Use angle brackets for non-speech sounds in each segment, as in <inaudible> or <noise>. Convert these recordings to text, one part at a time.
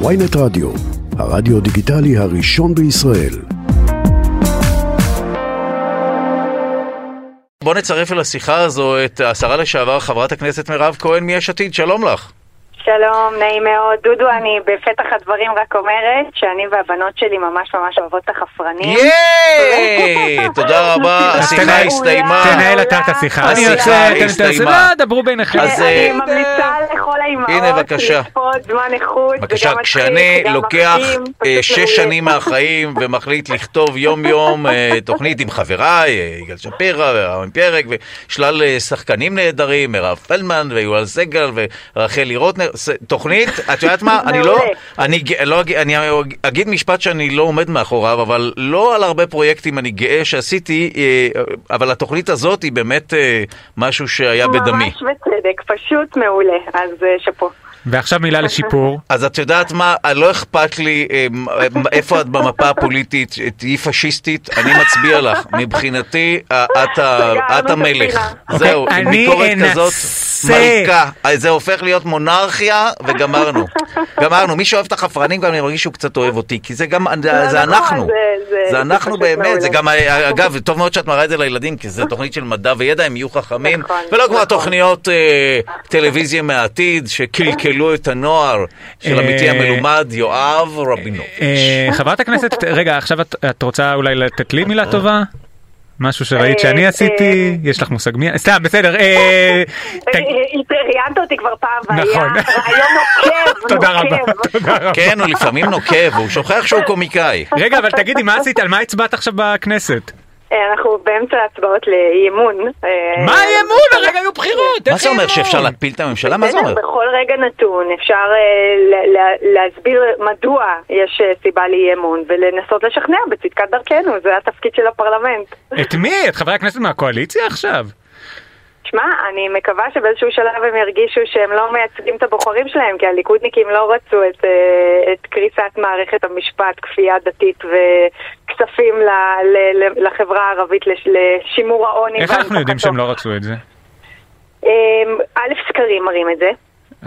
ויינט רדיו, הרדיו דיגיטלי הראשון בישראל. בוא נצרף אל השיחה הזו את השרה לשעבר חברת הכנסת מירב כהן מיש עתיד, שלום לך. שלום, נעים מאוד. דודו, אני בפתח הדברים רק אומרת שאני והבנות שלי ממש ממש אוהבות את החפרנים. ייי! <laughs> תודה רבה, השיחה הסתיימה. תנהל אתה את השיחה. אני אתם הסתיימה. תעשו, דברו ביניכם. אז, אני אה, ממליצה לכל האימהות. לצפות זמן איכות, בבקשה, כשאני לוקח אה, שש. שנים מהחיים ומחליט לכתוב יום-יום אה, תוכנית עם חבריי, אה, יגאל שפירא ורמי פרק ושלל אה, שחקנים נהדרים, מירב פלדמן ויואל סגל ורחלי רוטנר, תוכנית, את יודעת מה, אני לא. אני לא אני אגיד משפט שאני לא עומד מאחוריו, אבל לא על הרבה פרויקטים אני גאה שעשיתי, אה, אבל התוכנית הזאת היא באמת אה, משהו שהיה בדמי. ממש בצדק, פשוט מעולה, אז אה, שאפו. ועכשיו מילה לשיפור. אז את יודעת מה, לא אכפת לי אה, מ- איפה את במפה הפוליטית, תהיי פשיסטית, אני מצביע לך. מבחינתי, אה, את את המלך. הפינה. זהו, אוקיי, עם ביקורת כזאת. מלכה. אה, זה הופך להיות מונרכיה, וגמרנו. גמרנו. מי שאוהב את החפרנים, גם אני מרגיש שהוא קצת אוהב אותי, כי זה גם, זה נכון, אנחנו. זה- זה- זה אנחנו באמת, זה. גם, אה, אגב, טוב מאוד שאת מראה את זה לילדים, כי זו תוכנית של מדע וידע, הם יהיו חכמים, נכון, ולא כמו נכון. התוכניות אה, טלוויזיה מהעתיד, שקלקלו את הנוער של עמיתי אה, המלומד יואב רבינוביץ'. אה, חברת הכנסת, <laughs> רגע, עכשיו את- רוצה אולי לתת לי מילה טובה? משהו שראית שאני אה, עשיתי? יש לך מושג מי? סתם, בסדר. אה, <laughs> אה, אה, ראיינת אותי כבר פעם, והיה נכון. <laughs> רעיון נוקב, תודה רבה. תודה רבה. כן, הוא לפעמים נוקב, הוא שוכח שהוא קומיקאי. רגע, אבל תגידי, מה עשית? על מה הצבעת עכשיו בכנסת? אה, אנחנו באמצע ההצבעות לאי-אמון. אה, מה האי-אמון? הרגע היו בחירות. מה זה אומר, אי-אמון? שאפשר להפיל את הממשלה? מה זה אומר? בכל רגע נתון אפשר אה, להסביר מדוע יש סיבה לאי-אמון ולנסות לשכנע בצדקת דרכנו, זה התפקיד של הפרלמנט. את מי? את חברי הכנסת מהקואליציה עכשיו? שמע, אני מקווה שבאיזשהו שלב הם ירגישו שהם לא מייצגים את הבוחרים שלהם, כי הליכודניקים לא רצו את, את קריסת מערכת המשפט, כפייה דתית וכספים ל, ל, ל, לחברה הערבית לש, לשימור העוני. איך אנחנו יודעים. שהם לא רצו את זה? אה, א', סקרים מראים את זה.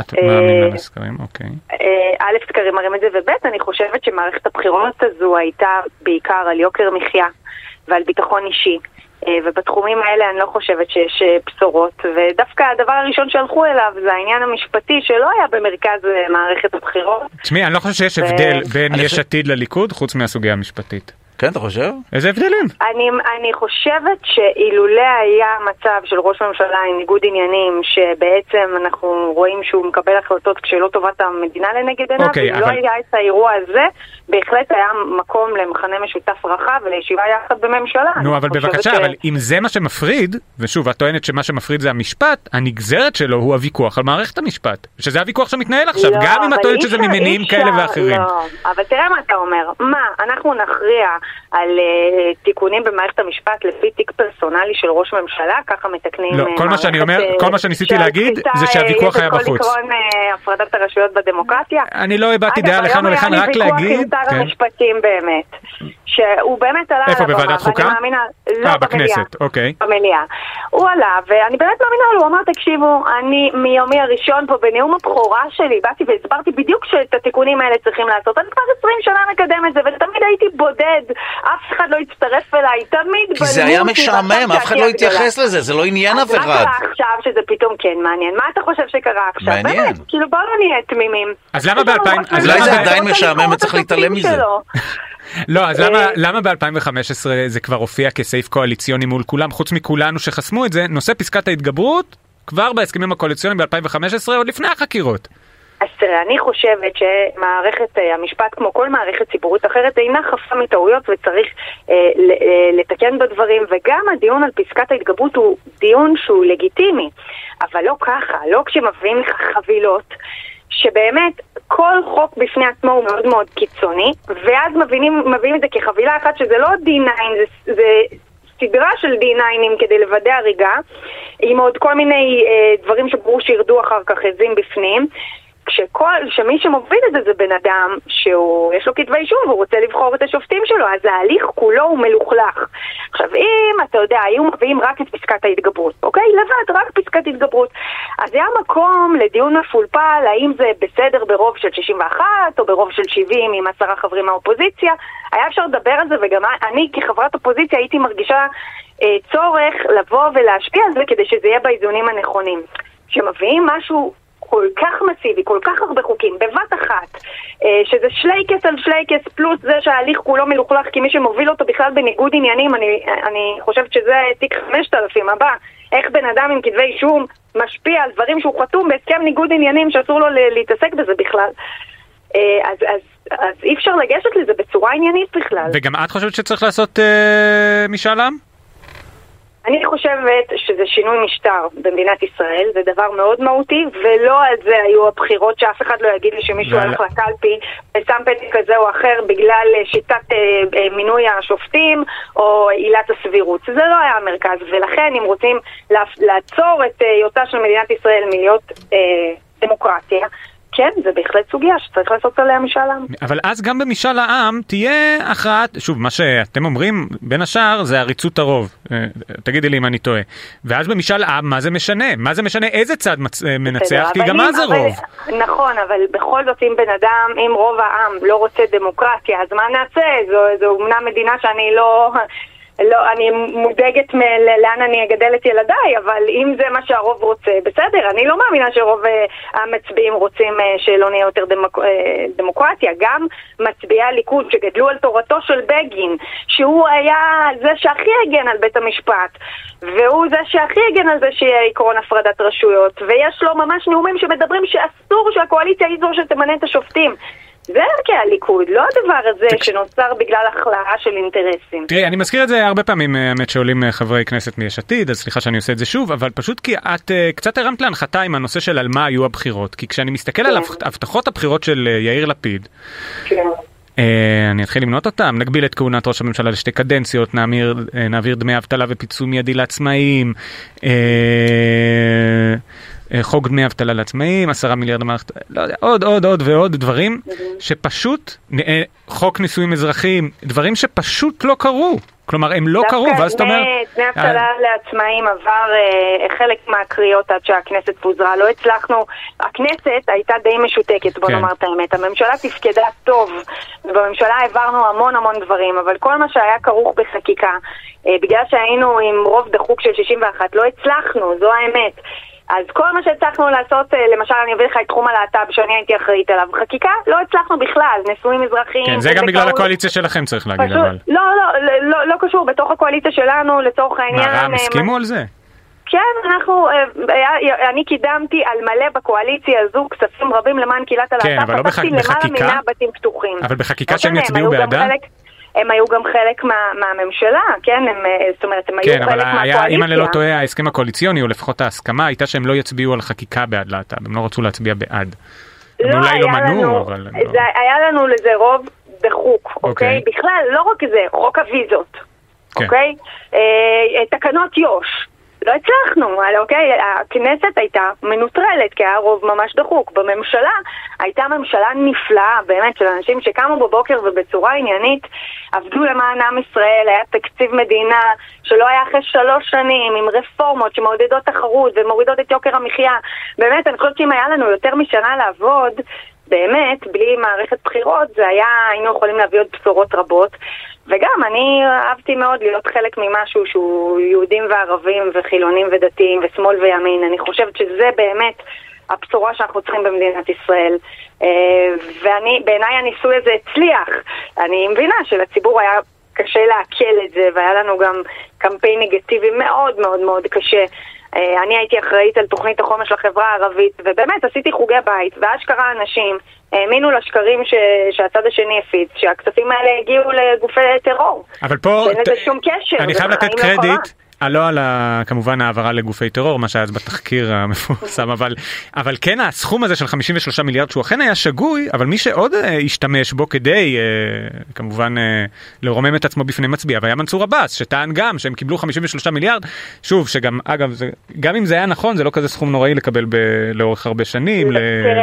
את אה, מאמינה לסקרים? אוקיי. אה, א', סקרים מראים את זה, וב', אני חושבת שמערכת הבחירות הזו הייתה בעיקר על יוקר מחיה ועל ביטחון אישי. אה, ובתחומים האלה אני לא חושבת שיש אה, בשורות, ודווקא הדבר הראשון שהלכו אליו זה העניין המשפטי שלא היה במרכז אה, מערכת הבחירות. תשמעי, אני לא חושב שיש הבדל בין יש עתיד לליכוד חוץ מהסוגיה המשפטית. כן, אתה חושב? איזה הבדלים? אני, אני חושבת שאילולא היה מצב של ראש ממשלה עם ניגוד עניינים, שבעצם אנחנו רואים שהוא מקבל החלטות כשלא טובת המדינה לנגד עיניו, אוקיי, אם לא אבל- היה את האירוע הזה, בהחלט היה מקום למכנה משותף רחב ולישיבה יחד בממשלה. נו, אבל בבקשה, ש- אבל אם זה מה שמפריד, ושוב, את טוענת שמה שמפריד זה המשפט, הנגזרת שלו הוא הוויכוח על מערכת המשפט. שזה הוויכוח שמתנהל עכשיו, לא, גם אם את טוענת שזה ממניעים כאלה ואחרים. לא, אבל תראה מה אתה אומר. מה, אנחנו נכריע על uh, תיקונים במערכת המשפט לפי תיק פרסונלי של ראש ממשלה? ככה מתקנים לא, אה, כל מה שאני אומר- אה, כל מה שניסיתי להגיד זה שהוויכוח אה, היה יש את בחוץ. כל עקרון אה, הפרדת הרשויות בדמוקרטיה. אני לא הבעתי דעה לכאן או לכאן, רק להגיד... שר כן. המשפטים באמת, שהוא באמת עלה איפה, על הבמה, בוועדת חוקה? ואני מאמינה, לא אה, במליאה. בכנסת, אוקיי. במליאה. הוא עלה, ואני באמת מאמינה לו, הוא אמר, תקשיבו, אני מיומי הראשון פה בנאום הבכורה שלי, באתי והסברתי בדיוק שאת התיקונים האלה צריכים לעשות. אני כבר 20 שנה מקדם את זה, ותמיד הייתי בודד, אף אחד לא הצטרף אליי, תמיד כי זה היה משעמם, אף אחד לא. התייחס לזה, זה לא עניין אף אז מה אחד. קרה עכשיו שזה פתאום כן מעניין? מה אתה חושב שקרה עכשיו? מעניין. באמת, כאילו בואו לא נהיה תמימים. אז למה יש לנו ב-2000 ראש אז אולי למה זה עדיין משעמם וצריך להתעלם השופטים מזה. שלו. <laughs> לא, אז למה, אה, למה ב-2015 זה כבר הופיע כסעיף קואליציוני מול כולם, חוץ מכולנו שחסמו את זה, נושא פסקת ההתגברות, כבר בהסכמים הקואליציוניים ב-2015, עוד לפני החקירות. אז תראה, אני חושבת שמערכת אה, המשפט, כמו כל מערכת ציבורית אחרת, אינה חפה מטעויות וצריך אה, לתקן בדברים, וגם הדיון על פסקת ההתגברות הוא דיון שהוא לגיטימי, אבל לא ככה, לא כשמביאים לך חבילות. שבאמת כל חוק בפני עצמו הוא מאוד מאוד קיצוני, ואז מבינים, מביאים את זה כחבילה אחת שזה לא D9, זה, זה סדרה של D9ים כדי לוודא הריגה, עם עוד כל מיני אה, דברים שברור שירדו אחר כך עזים בפנים. כשכל שמי שמוביל את זה זה בן אדם שהוא, יש לו כתבי אישום והוא רוצה לבחור את השופטים שלו, אז ההליך כולו הוא מלוכלך. עכשיו, אם, אתה יודע, היו מביאים רק את פסקת ההתגברות, אוקיי? לבד, רק פסקת התגברות. אז היה מקום לדיון מפולפל, האם זה בסדר ברוב של 61 או ברוב של 70 עם עשרה חברים מהאופוזיציה. היה אפשר לדבר על זה, וגם אני כחברת אופוזיציה הייתי מרגישה אה, צורך לבוא ולהשפיע על זה כדי שזה יהיה באיזונים הנכונים. כשמביאים משהו כל כך מסיבי, כל כך הרבה חוקים, בבת אחת, אה, שזה שלייקס על שלייקס, פלוס זה שההליך כולו מלוכלך, כי מי שמוביל אותו בכלל בניגוד עניינים, אני, אני חושבת שזה תיק 5000 הבא, איך בן אדם עם כתבי אישום משפיע על דברים שהוא חתום בהסכם ניגוד עניינים שאסור לו להתעסק בזה בכלל. אה, אז, אז, אז אי אפשר לגשת לזה בצורה עניינית בכלל. וגם את חושבת שצריך לעשות אה, משאל עם? אני חושבת שזה שינוי משטר במדינת ישראל, זה דבר מאוד מהותי, ולא על זה היו הבחירות, שאף אחד לא יגיד לי שמישהו הלך לקלפי ושם פתק כזה או אחר בגלל אה, שיטת אה, אה, מינוי השופטים או עילת הסבירות. זה לא היה המרכז, ולכן אם רוצים לעצור את היותה של מדינת ישראל מלהיות אה, דמוקרטיה, כן, זה בהחלט סוגיה שצריך לעשות עליה משאל עם. אבל אז גם במשאל העם תהיה הכרעת, שוב, מה שאתם אומרים, בין השאר, זה עריצות הרוב. אה, תגידי לי אם אני טועה. ואז במשאל עם, מה זה משנה? מה זה משנה איזה צד מצ... אה, מנצח? כי גם אז זה רוב. נכון, אבל בכל זאת, אם בן אדם, אם רוב העם לא רוצה דמוקרטיה, אז מה נעשה? זו, זו אומנם מדינה שאני לא... לא, אני מודאגת לאן אני אגדל את ילדיי, אבל אם זה מה שהרוב רוצה, בסדר, אני לא מאמינה שרוב אה, המצביעים רוצים אה, שלא נהיה יותר דמוק, אה, דמוקרטיה. גם מצביעי הליכוד שגדלו על תורתו של בגין, שהוא היה זה שהכי הגן על בית המשפט, והוא זה שהכי הגן על זה שיהיה עקרון הפרדת רשויות, ויש לו ממש נאומים שמדברים שאסור שהקואליציה היא זו שתמנה את השופטים. זה ערכי הליכוד, לא הדבר הזה שנוצר בגלל הכלאה של אינטרסים. תראי, אני מזכיר את זה הרבה פעמים, אה, האמת שעולים אה, חברי כנסת מיש עתיד, אז סליחה שאני עושה את זה שוב, אבל פשוט כי את uh, קצת הרמת להנחתה עם הנושא של על מה היו הבחירות. כי כשאני מסתכל כן. על הבטחות הבחירות של uh, יאיר לפיד, כן. Uh, אני אתחיל למנות אותם, נגביל את כהונת ראש הממשלה לשתי קדנציות, נעביר, uh, נעביר דמי אבטלה ופיצוי מיידי לעצמאים. Uh, חוק דמי אבטלה לעצמאים, עשרה מיליארד למערכת, לא יודע, עוד עוד עוד ועוד דברים שפשוט, אה, חוק נישואים אזרחיים, דברים שפשוט לא קרו. כלומר, הם לא קרו, ואז אתה אומר... דמי אבטלה אה, לעצמאים עבר חלק מהקריאות עד שהכנסת פוזרה. לא הצלחנו, הכנסת הייתה די משותקת, בוא כן. נאמר את האמת. הממשלה תפקדה טוב, ובממשלה העברנו המון המון דברים, אבל כל מה שהיה כרוך בחקיקה, בגלל שהיינו עם רוב דחוק של 61, לא הצלחנו, זו האמת. אז כל מה שהצלחנו לעשות, אה, למשל אני אביא לך את תחום הלהט"ב שאני הייתי אחראית עליו, חקיקה לא הצלחנו בכלל, נשואים אזרחיים. כן, זה גם בגלל הקואליציה שלכם צריך להגיד אבל. לא, לא, לא, לא, לא קשור, בתוך הקואליציה שלנו, לצורך העניין. מה, רע"מ הסכימו על זה? כן, אנחנו, אה, אני קידמתי על מלא בקואליציה הזו כספים רבים למען קהילת הלהט"ב, כן, אבל לא בחקיקה, למעלה בתים פתוחים. אבל בחקיקה שהם יצביעו בעדה? הם היו גם חלק מה, מהממשלה, כן? הם, אה, זאת אומרת, הם כן, היו חלק מהקואליציה. כן, אבל אם אני לא טועה, ההסכם הקואליציוני, או לפחות ההסכמה, הייתה שהם לא יצביעו על חקיקה בעד להט"ב, הם לא רצו להצביע בעד. לא, הם אולי לא מנעו, אבל... לא. זה, לא... היה לנו לזה רוב דחוק, אוקיי? אוקיי? בכלל, לא רק זה, חוק הוויזות, כן. אוקיי? אה, תקנות יו"ש. לא הצלחנו, אוקיי? הכנסת הייתה מנוטרלת, כי היה רוב ממש דחוק. בממשלה הייתה ממשלה נפלאה, באמת, של אנשים שקמו בבוקר ובצורה עניינית עבדו למען עם ישראל, היה תקציב מדינה שלא היה אחרי שלוש שנים, עם רפורמות שמעודדות תחרות ומורידות את יוקר המחיה. באמת, אני חושבת שאם היה לנו יותר משנה לעבוד, באמת, בלי מערכת בחירות, זה היה, היינו יכולים להביא עוד בשורות רבות. וגם, אני אהבתי מאוד להיות חלק ממשהו שהוא יהודים וערבים וחילונים ודתיים ושמאל וימין. אני חושבת שזה באמת הבשורה שאנחנו צריכים במדינת ישראל. אה, ואני, בעיניי הניסוי הזה הצליח. אני מבינה שלציבור היה קשה לעכל את זה, והיה לנו גם קמפיין נגטיבי מאוד מאוד מאוד קשה. אה, אני הייתי אחראית על תוכנית החומש לחברה הערבית, ובאמת עשיתי חוגי בית, ואשכרה אנשים האמינו לשקרים ש... שהצד השני הפיץ, שהכספים האלה הגיעו לגופי טרור. אבל פה... אין לזה שום קשר. אני חייב לתת קרדיט. אה, לא על ה... כמובן העברה לגופי טרור, מה שהיה אז בתחקיר המפורסם, אבל, אבל כן הסכום הזה של 53 מיליארד שהוא אכן היה שגוי, אבל מי שעוד אה, השתמש בו כדי אה, כמובן אה, לרומם את עצמו בפני מצביעיו היה מנסור עבאס, שטען גם שהם קיבלו 53 מיליארד, שוב, שגם אגב, זה, גם אם זה היה נכון, זה לא כזה סכום נוראי לקבל ב, לאורך הרבה שנים ל,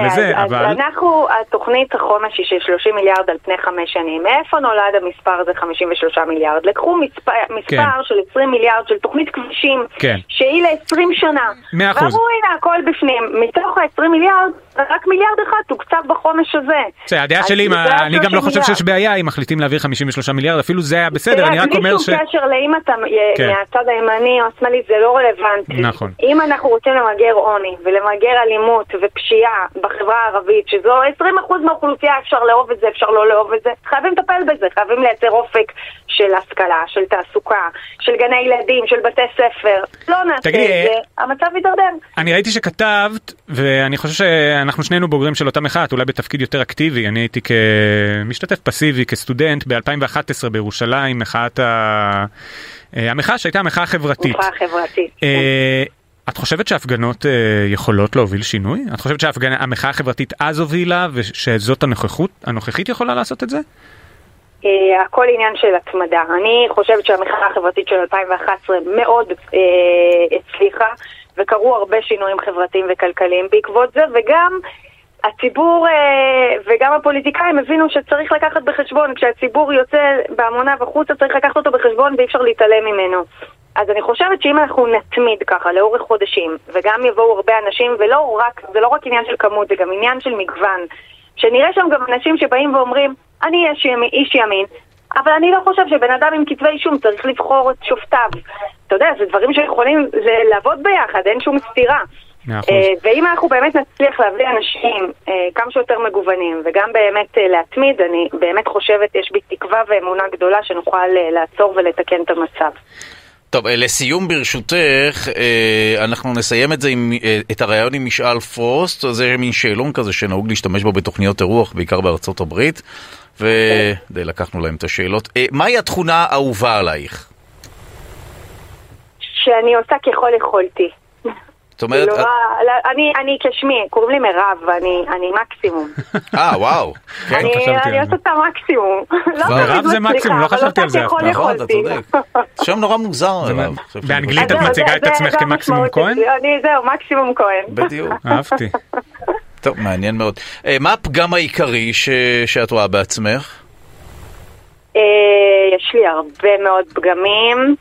לזה, אז, אבל... אז אנחנו, התוכנית החומש היא של 30 מיליארד על פני חמש שנים. מאיפה נולד המספר הזה 53 מיליארד? לקחו מספר, מספר כן. של 20 מיליארד של תוכנית כבישים, כן. שהיא ל-20 שנה. מאה אחוז. ואמרו, הנה, הכל בפנים. מתוך ה-20 מיליארד, רק מיליארד אחד תוקצב בחומש הזה. בסדר, הדעה שלי, אני גם 30 לא חושב. שיש בעיה אם מחליטים להעביר 53 מיליארד, אפילו זה היה בסדר, אני רק אומר ש... בלי שום קשר לאם אתה כן. מהצד הימני או השמאלי, זה לא רלוונטי. נכון. אם אנחנו רוצים למגר עוני ולמגר אלימות ופשיעה בחברה הערבית, שזו 20% מהאוכלוסייה, אפשר לאהוב את זה, אפשר לא לאהוב את זה, חייבים לטפל בזה, חייבים לייצר אופק של השכלה, של תעסוקה, של גני ילדים, של בתי ספר. לא נעשה את זה, המצב יידרדר. אני ראיתי שכתבת, ואני חושב שאנחנו שנינו בוגרים של אותה מחאה, את אולי בתפקיד יותר אקטיבי, אני הייתי כמשתתף פסיבי, כסטודנט ב-2011 בירושלים, מחאת ה... אה, המחאה שהייתה המחאה החברתית. מחאה חברתית. אה, את חושבת שהפגנות אה, יכולות להוביל שינוי? את חושבת שהמחאה החברתית אז הובילה ושזאת הנוכחות, הנוכחית יכולה לעשות את זה? הכל עניין של התמדה. אני חושבת שהמחאה החברתית של 2011 מאוד הצליחה, וקרו הרבה שינויים חברתיים וכלכליים בעקבות זה, וגם הציבור אה, וגם הפוליטיקאים הבינו שצריך לקחת בחשבון, כשהציבור יוצא בהמוניו החוצה צריך לקחת אותו בחשבון ואי אפשר להתעלם ממנו. אז אני חושבת שאם אנחנו נתמיד ככה לאורך חודשים, וגם יבואו הרבה אנשים, ולא רק, זה לא רק עניין של כמות, זה גם עניין של מגוון, שנראה שם גם אנשים שבאים ואומרים, אני איש ימין, איש ימין אבל אני לא חושב שבן אדם עם כתבי אישום צריך לבחור את שופטיו. אתה יודע, זה דברים שיכולים זה לעבוד ביחד, אין שום סתירה. אה, ואם אנחנו באמת נצליח להביא אנשים אה, כמה שיותר מגוונים וגם באמת אה, להתמיד, אני באמת חושבת, יש בי תקווה ואמונה גדולה שנוכל לעצור ולתקן את המצב. טוב, לסיום ברשותך, אנחנו נסיים את זה עם, את הרעיון עם משאל פרוסט, זה מין שאלון כזה שנהוג להשתמש בו בתוכניות אירוח, בעיקר בארצות הברית, ודי לקחנו להם את השאלות. מהי התכונה האהובה עלייך? שאני עושה ככל יכולתי. זאת אומרת, לא, לא, אני, אני כשמי, קוראים לי מירב, ואני, אני מקסימום. <laughs> אה, וואו. כן, אני, חשבתי אני. עושה את המקסימום. לא מירב תמיד זה מקסימום, לא חשבתי על זה אף פעם. נכון, אתה. צודק. שם נורא מוזר. באנגלית את מציגה זה- את עצמך כמקסימום כהן? אני, זהו, מקסימום כהן. בדיוק. <laughs> אהבתי. טוב, מעניין מאוד. אה, מה הפגם העיקרי שאת רואה בעצמך? אה, יש לי הרבה מאוד פגמים.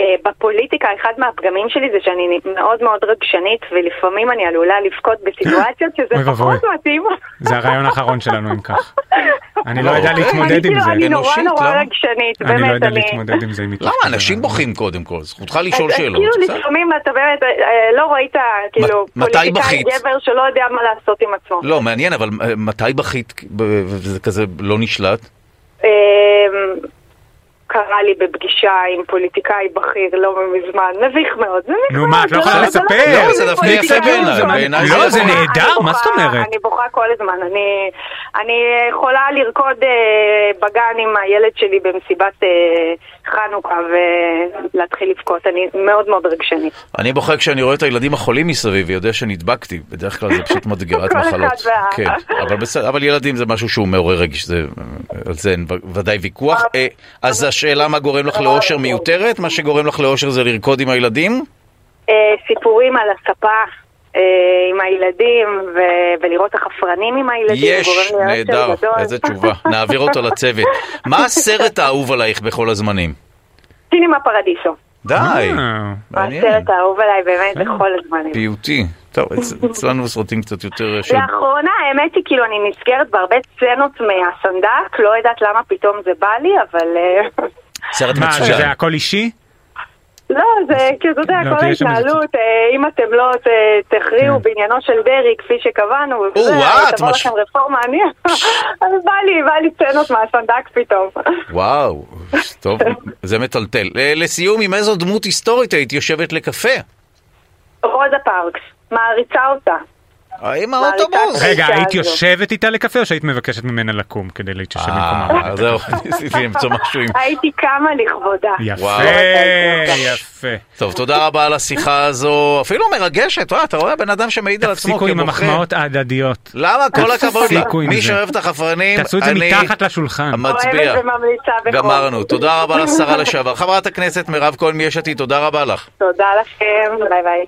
אה, בפוליטיקה, אחד מהפגמים שלי זה שאני מאוד מאוד רגשנית, ולפעמים אני עלולה לבכות בסיטואציות שזה. פחות מתאים. זה הרעיון האחרון שלנו אם כך. <laughs> אני לא לא, יודע. להתמודד עם זה. אני נורא נורא? רגשנית, אני לא באמת, יודע. להתמודד עם זה למה? אנשים בוכים קודם כל, זכותך לשאול אז שאלות. כאילו. לפעמים אתה באמת, אה, לא ראית, כאילו, פוליטיקאי? גבר שלא יודע מה לעשות עם עצמו. לא, מעניין, אבל אה, מתי בכית וזה כזה לא נשלט? קרה לי בפגישה עם פוליטיקאי בכיר לא מזמן, מביך מאוד, נו. מה, את לא זה יכולה זה לספר? לא, זה דווקא יפה בעיניי, אני זה- נהדר, מה זאת אומרת? אני בוכה כל הזמן, אני- אני יכולה לרקוד אה, בגן עם הילד שלי במסיבת אה, חנוכה ולהתחיל לבכות, אני מאוד מאוד רגשנית. אני בוכה כשאני רואה את הילדים החולים מסביב ויודע שנדבקתי, בדרך כלל זה פשוט מדגרת <laughs> מחלות. כן, אבל ילדים זה משהו שהוא מעורר רגש, זה- על זה אין ודאי ויכוח. אה, אז השאלה מה גורם לך לאושר מיותרת? מה שגורם לך לאושר זה לרקוד עם הילדים? אה, סיפורים על הספה. אה, עם הילדים ו- ולראות החפרנים עם הילדים, יש, נהדר. איזה תשובה. <laughs> נעביר אותו לצוות. מה הסרט האהוב עלייך בכל הזמנים? סינימה פרדיסו. די, אה. הסרט האהוב עליי באמת בכל הזמנים. פיוטי. טוב, אצ- אצלנו סרטים קצת יותר... של- לאחרונה, האמת היא, כאילו, אני נזכרת בהרבה סצנות מהסנדק, לא יודעת למה פתאום זה בא לי, אבל... אה, סרט מה, מצוין. זה הכל אישי? לא, זה כאילו, אתה יודע, לא, כל ההתנהלות, אה, אם אתם לא תכריעו כן. בעניינו של דרעי, כפי שקבענו, וזה, תבוא לכם רפורמה, אני... אז בא לי, בא לי סצנות מהסנדק פתאום. וואו, טוב, זה מטלטל. אה, לסיום, עם איזו דמות היסטורית היית יושבת לקפה? רוזה פארקס, מעריצה אותה. עם האוטובוס. רגע, היית. יושבת איתה לקפה או שהיית מבקשת ממנה לקום כדי להתיישב במקומה? אה, זהו, <laughs> ניסיתי למצוא משהו עם... הייתי קמה לכבודה. יפה. יפה. טוב, תודה רבה על השיחה הזו, אפילו מרגשת, וואי, אתה רואה בן אדם שמעיד על עצמו תפסיקו עם כבוחר. המחמאות ההדדיות. למה? כל הכבוד תפסיקו לה. עם מי זה. שאוהב את החפרנים, תעשו את זה אני מתחת לשולחן. מצביע. אוהבת וממליצה בכל. גמרנו. תודה רבה לשרה לשעבר. חברת הכנסת מירב כהן מיש עתיד, תודה רבה לך. תודה לכם, ביי ביי.